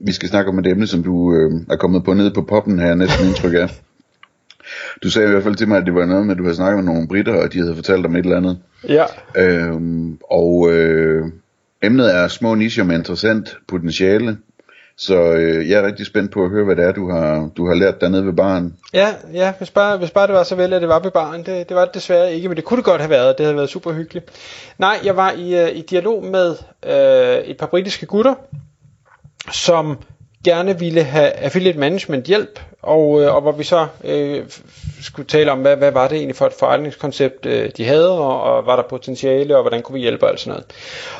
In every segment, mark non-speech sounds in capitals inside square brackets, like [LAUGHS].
vi skal snakke om et emne, som du øh, er kommet på nede på poppen her, næsten indtryk af. Du sagde i hvert fald til mig, at det var noget med, at du havde snakket med nogle britter, og de havde fortalt om et eller andet. Ja. Øhm, og øh, emnet er små nicher med interessant potentiale. Så øh, jeg er rigtig spændt på at høre, hvad det er, du har, du har lært dernede ved baren. Ja, ja hvis, bare, hvis bare det var så vel, at det var ved baren. Det, det var det desværre ikke, men det kunne det godt have været. Det havde været super hyggeligt. Nej, jeg var i, uh, i dialog med uh, et par britiske gutter, som gerne ville have affiliate management hjælp, og, øh, og hvor vi så øh, skulle tale om, hvad, hvad var det egentlig for et forretningskoncept, øh, de havde, og, og var der potentiale, og hvordan kunne vi hjælpe og alt sådan noget.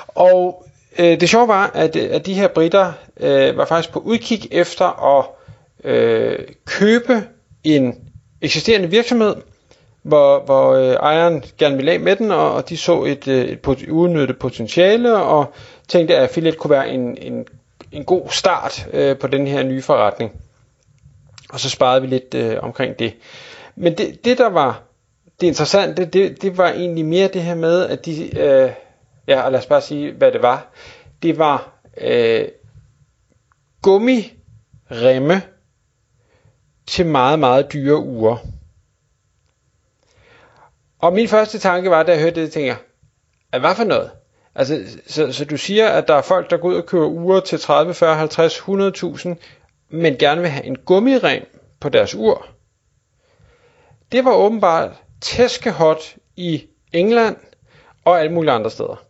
Og øh, det sjove var, at, øh, at de her britter øh, var faktisk på udkig efter at øh, købe en eksisterende virksomhed, hvor, hvor øh, ejeren gerne ville af med den, og, og de så et, øh, et, et udnyttet potentiale, og tænkte, at affiliate kunne være en, en en god start øh, på den her nye forretning. Og så sparede vi lidt øh, omkring det. Men det, det der var det interessante, det, det var egentlig mere det her med, at de, øh, ja, lad os bare sige, hvad det var. Det var øh, gummiremme til meget, meget dyre uger. Og min første tanke var, da jeg hørte det, tænker jeg, hvad for noget? Altså, så, så du siger, at der er folk, der går ud og køber uger til 30, 40, 50, 100.000, men gerne vil have en gummirem på deres ur. Det var åbenbart tæskehot i England og alle mulige andre steder.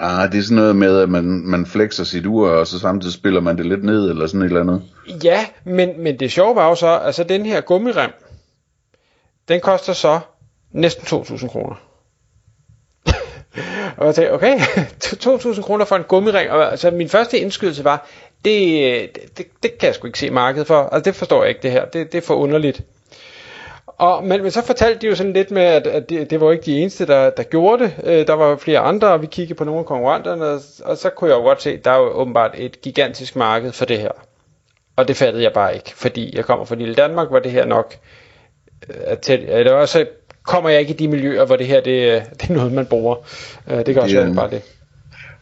Ah, det er sådan noget med, at man, man flexer sit ur, og så samtidig spiller man det lidt ned, eller sådan et eller andet. Ja, men, men det sjove var jo så, altså den her gummirem, den koster så næsten 2.000 kroner. Og jeg tænkte, okay, [LAUGHS] 2.000 kroner for en gummiring. Og altså, min første indskydelse var, det, det, det kan jeg sgu ikke se markedet for. Altså, det forstår jeg ikke, det her. Det, det er for underligt. Og, men, men så fortalte de jo sådan lidt med, at, at det, det var ikke de eneste, der, der gjorde det. Øh, der var flere andre, og vi kiggede på nogle af konkurrenterne, og, og så kunne jeg jo godt se, at der er jo åbenbart et gigantisk marked for det her. Og det fattede jeg bare ikke, fordi jeg kommer fra lille Danmark, hvor det her nok... At, det var også kommer jeg ikke i de miljøer, hvor det her det, det er noget, man bruger. Øh, det kan også være bare det.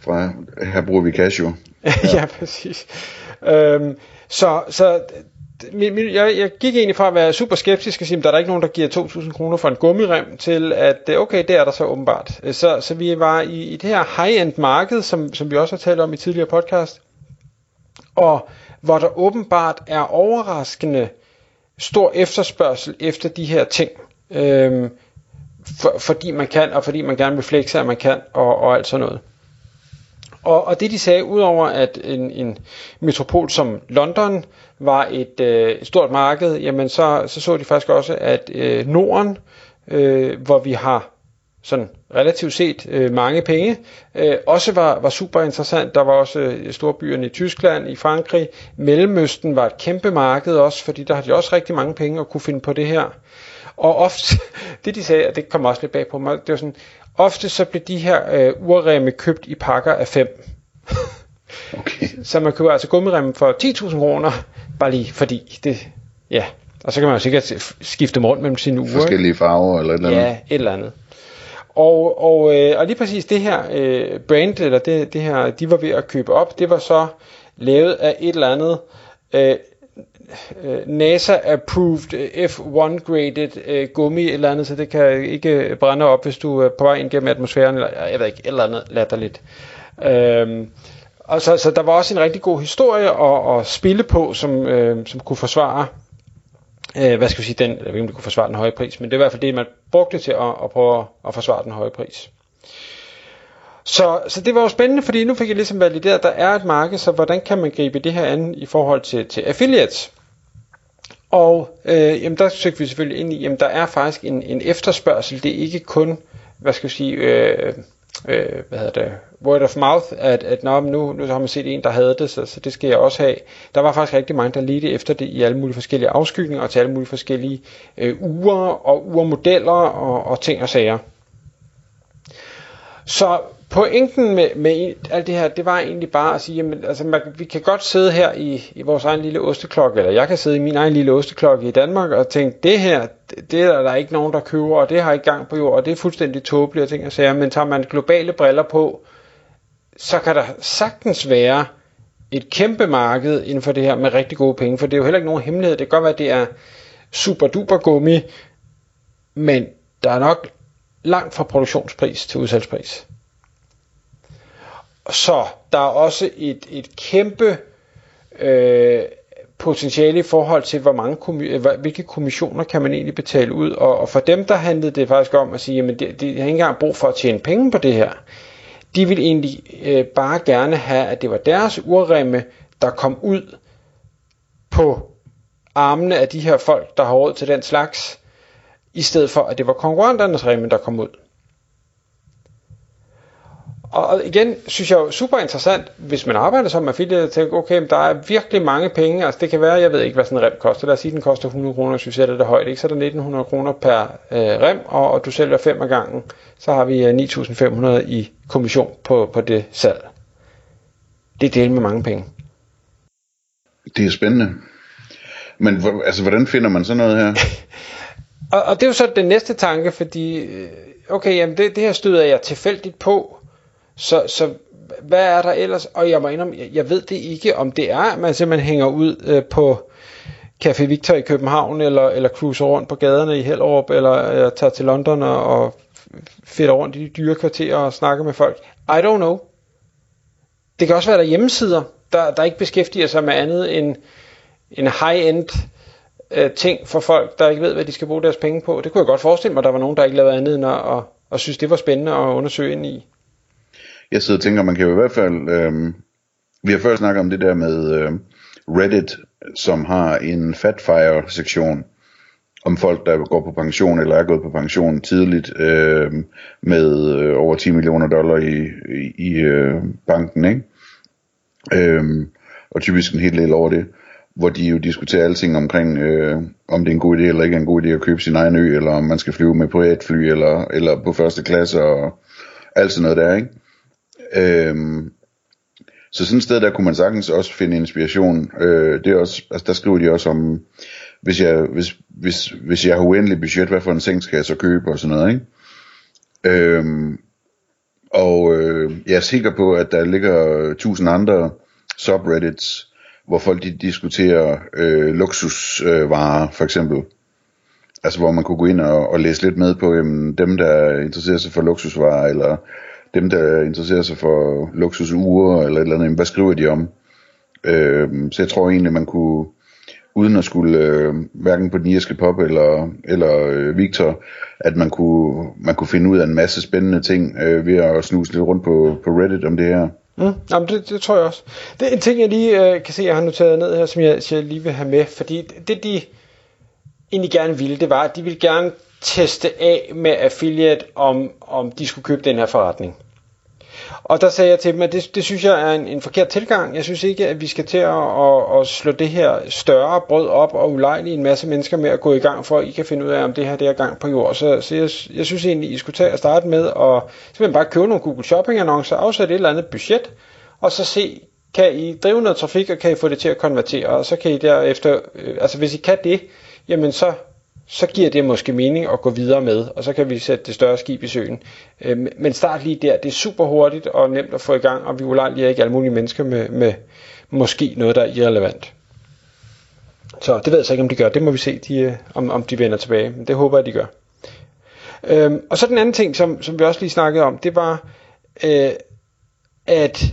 Fra, her bruger vi Casio. [LAUGHS] Ja, ja præcis. Øhm, så så jeg, jeg gik egentlig fra at være super skeptisk og sige, at der er ikke nogen, der giver 2.000 kroner for en gummirem, til at øh, okay, det er der så åbenbart. Øh, så, så vi var i, i det her high-end marked, som, som vi også har talt om i tidligere podcast, og hvor der åbenbart er overraskende stor efterspørgsel efter de her ting. Øhm, for, fordi man kan, og fordi man gerne vil flexe, at man kan, og, og alt sådan noget. Og, og det de sagde, udover at en, en metropol som London var et, øh, et stort marked, jamen så, så så de faktisk også, at øh, Norden, øh, hvor vi har sådan relativt set øh, mange penge, øh, også var, var super interessant. Der var også øh, storbyerne i Tyskland, i Frankrig. Mellemøsten var et kæmpe marked også, fordi der har de også rigtig mange penge at kunne finde på det her. Og ofte, [LAUGHS] det de sagde, og det kom også lidt bag på mig, det var sådan, ofte så blev de her øh, urremme købt i pakker af fem. [LAUGHS] Okay. Så man køber altså gummiremme for 10.000 kroner, bare lige fordi det, ja. Og så kan man jo sikkert skifte dem rundt mellem sine uger. Forskellige farver eller et eller andet. Ja, et eller andet. Og, og, øh, og lige præcis det her øh, brand, eller det, det her, de var ved at købe op, det var så lavet af et eller andet øh, Øh, NASA-approved øh, F1-graded uh, øh, gummi eller andet, så det kan ikke brænde op, hvis du er på vej ind gennem atmosfæren, eller jeg ved ikke, eller andet latterligt. Øhm, og så, så der var også en rigtig god historie at, at spille på, som, øh, som kunne forsvare, øh, hvad skal vi sige, den, jeg ved ikke, om det kunne forsvare den høje pris, men det er i hvert fald det, man brugte til at, at prøve at forsvare den høje pris. Så, så det var jo spændende, fordi nu fik jeg ligesom valideret, at der er et marked, så hvordan kan man gribe det her an i forhold til, til affiliates? Og øh, jamen der søgte vi selvfølgelig ind i, jamen der er faktisk en, en efterspørgsel. Det er ikke kun, hvad skal jeg sige, øh, øh, hvad hedder det, word of mouth, at, at nå, nu, nu har man set en, der havde det, så, så det skal jeg også have. Der var faktisk rigtig mange, der ledte efter det i alle mulige forskellige afskygninger, og til alle mulige forskellige øh, uger og urmodeller og, og ting og sager. Så pointen med, med alt det her, det var egentlig bare at sige, jamen, altså, man, vi kan godt sidde her i, i vores egen lille osteklokke, eller jeg kan sidde i min egen lille osteklokke i Danmark og tænke, det her, det, det er der ikke nogen, der køber, og det har ikke gang på jord, og det er fuldstændig tåbeligt og ting og sager, men tager man globale briller på, så kan der sagtens være et kæmpe marked inden for det her med rigtig gode penge, for det er jo heller ikke nogen hemmelighed. Det kan godt være, at det er super duper gummi, men der er nok langt fra produktionspris til udsalgspris. Så der er også et, et kæmpe øh, potentiale i forhold til, hvor mange hvilke kommissioner kan man egentlig betale ud. Og, og for dem, der handlede det faktisk om at sige, at de, de har ikke engang brug for at tjene penge på det her. De vil egentlig øh, bare gerne have, at det var deres urremme, der kom ud på armene af de her folk, der har råd til den slags, i stedet for at det var konkurrenternes remme, der kom ud. Og igen synes jeg jo super interessant, hvis man arbejder som affiliate, at tænke, okay, der er virkelig mange penge, altså det kan være, jeg ved ikke, hvad sådan en rem koster, lad os sige, den koster 100 kroner, hvis vi sætter det højt, ikke? så er der 1900 kroner per øh, rem, og, og du sælger fem af gangen, så har vi øh, 9500 i kommission på, på det salg. Det er del med mange penge. Det er spændende. Men altså, hvordan finder man sådan noget her? [LAUGHS] og, og det er jo så den næste tanke, fordi, øh, okay, jamen det, det her støder jeg tilfældigt på, så, så hvad er der ellers? Og jeg må indrømme, jeg, jeg ved det ikke, om det er, at man simpelthen hænger ud øh, på Café Victor i København, eller, eller cruiser rundt på gaderne i Hellerup, eller jeg tager til London og, og fedter rundt i de dyre kvarterer og snakker med folk. I don't know. Det kan også være, der er hjemmesider, der, der ikke beskæftiger sig med andet end en high-end øh, ting for folk, der ikke ved, hvad de skal bruge deres penge på. Det kunne jeg godt forestille mig, der var nogen, der ikke lavede andet end at, at, at synes, det var spændende at undersøge ind i jeg sidder og tænker, man kan jo i hvert fald, øh, vi har før snakket om det der med øh, Reddit, som har en fatfire sektion om folk, der går på pension eller er gået på pension tidligt øh, med øh, over 10 millioner dollar i, i, i øh, banken, ikke? Øh, og typisk en hel del over det, hvor de jo diskuterer alting omkring, øh, om det er en god idé eller ikke er en god idé at købe sin egen ø, eller om man skal flyve med privatfly, eller, eller på første klasse, og alt sådan noget der, ikke? Øhm, så sådan et sted, der kunne man sagtens også finde inspiration. Øh, det er også, altså der skriver de også om, hvis jeg, hvis, hvis, hvis jeg har uendelig budget, hvad for en seng skal jeg så købe og sådan noget, ikke? Øhm, og øh, jeg er sikker på, at der ligger tusind andre subreddits, hvor folk de diskuterer øh, luksusvarer, øh, for eksempel. Altså hvor man kunne gå ind og, og læse lidt med på jamen, dem, der interesserer sig for luksusvarer, eller dem, der interesserer sig for luksusure eller et eller andet, hvad skriver de om? Øh, så jeg tror egentlig, man kunne, uden at skulle øh, hverken på den irske pop eller, eller øh, Victor, at man kunne, man kunne finde ud af en masse spændende ting øh, ved at snuse lidt rundt på, på Reddit om det her. Mm, jamen det, det tror jeg også. Det er en ting, jeg lige øh, kan se, jeg har noteret ned her, som jeg, jeg lige vil have med, fordi det de egentlig gerne ville, det var, at de ville gerne teste af med affiliate, om, om de skulle købe den her forretning. Og der sagde jeg til dem, at det, det synes jeg er en, en forkert tilgang. Jeg synes ikke, at vi skal til at, at, at slå det her større brød op og ulejlige en masse mennesker med at gå i gang, for at I kan finde ud af, om det her det er gang på jord. Så, så jeg, jeg synes egentlig, I skulle tage og starte med at simpelthen bare købe nogle Google Shopping annoncer, afsætte et eller andet budget, og så se, kan I drive noget trafik, og kan I få det til at konvertere, og så kan I derefter, øh, altså hvis I kan det, jamen så så giver det måske mening at gå videre med, og så kan vi sætte det større skib i søen. Øh, men start lige der, det er super hurtigt og nemt at få i gang, og vi ulejliger ikke alle mulige mennesker med, med måske noget, der er irrelevant. Så det ved jeg så ikke, om de gør. Det må vi se, de, øh, om, om de vender tilbage. Men det håber jeg, de gør. Øhm, og så den anden ting, som, som vi også lige snakkede om, det var, øh, at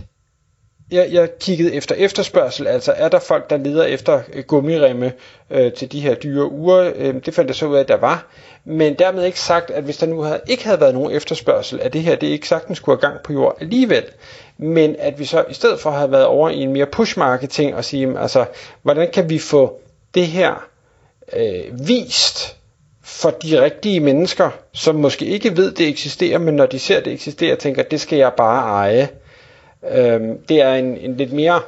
jeg, jeg kiggede efter efterspørgsel, altså er der folk, der leder efter øh, gummiremme øh, til de her dyre uger? Øh, det fandt jeg så ud af, at der var. Men dermed ikke sagt, at hvis der nu havde, ikke havde været nogen efterspørgsel, at det her det ikke sagtens skulle have gang på jord alligevel. Men at vi så i stedet for have været over i en mere push-marketing og sige, altså, hvordan kan vi få det her øh, vist for de rigtige mennesker, som måske ikke ved, det eksisterer, men når de ser det eksisterer, tænker, det skal jeg bare eje. Øhm, det er en, en lidt mere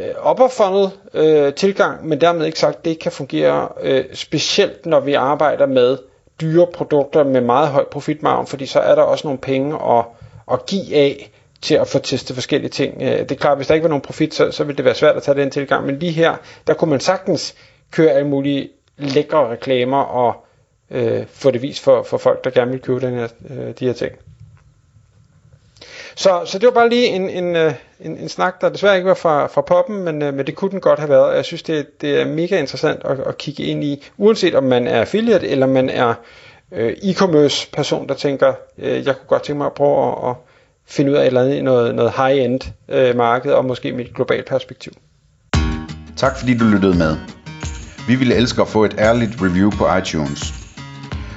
øh, upper funnel øh, tilgang, men dermed ikke sagt, at det kan fungere øh, specielt, når vi arbejder med dyre produkter med meget høj profitmargin, fordi så er der også nogle penge at, at give af til at få testet forskellige ting. Øh, det er klart, hvis der ikke var nogen profit, så, så ville det være svært at tage den tilgang, men lige her, der kunne man sagtens køre alle mulige lækre reklamer og øh, få det vist for, for folk, der gerne vil købe den her, øh, de her ting. Så, så det var bare lige en, en, øh, en, en snak, der desværre ikke var fra, fra poppen, men, øh, men det kunne den godt have været. Jeg synes, det, det er mega interessant at, at kigge ind i, uanset om man er affiliate, eller man er øh, e-commerce person, der tænker, øh, jeg kunne godt tænke mig at prøve at, at finde ud af et eller andet, noget, noget high-end øh, marked, og måske mit globalt perspektiv. Tak fordi du lyttede med. Vi ville elske at få et ærligt review på iTunes.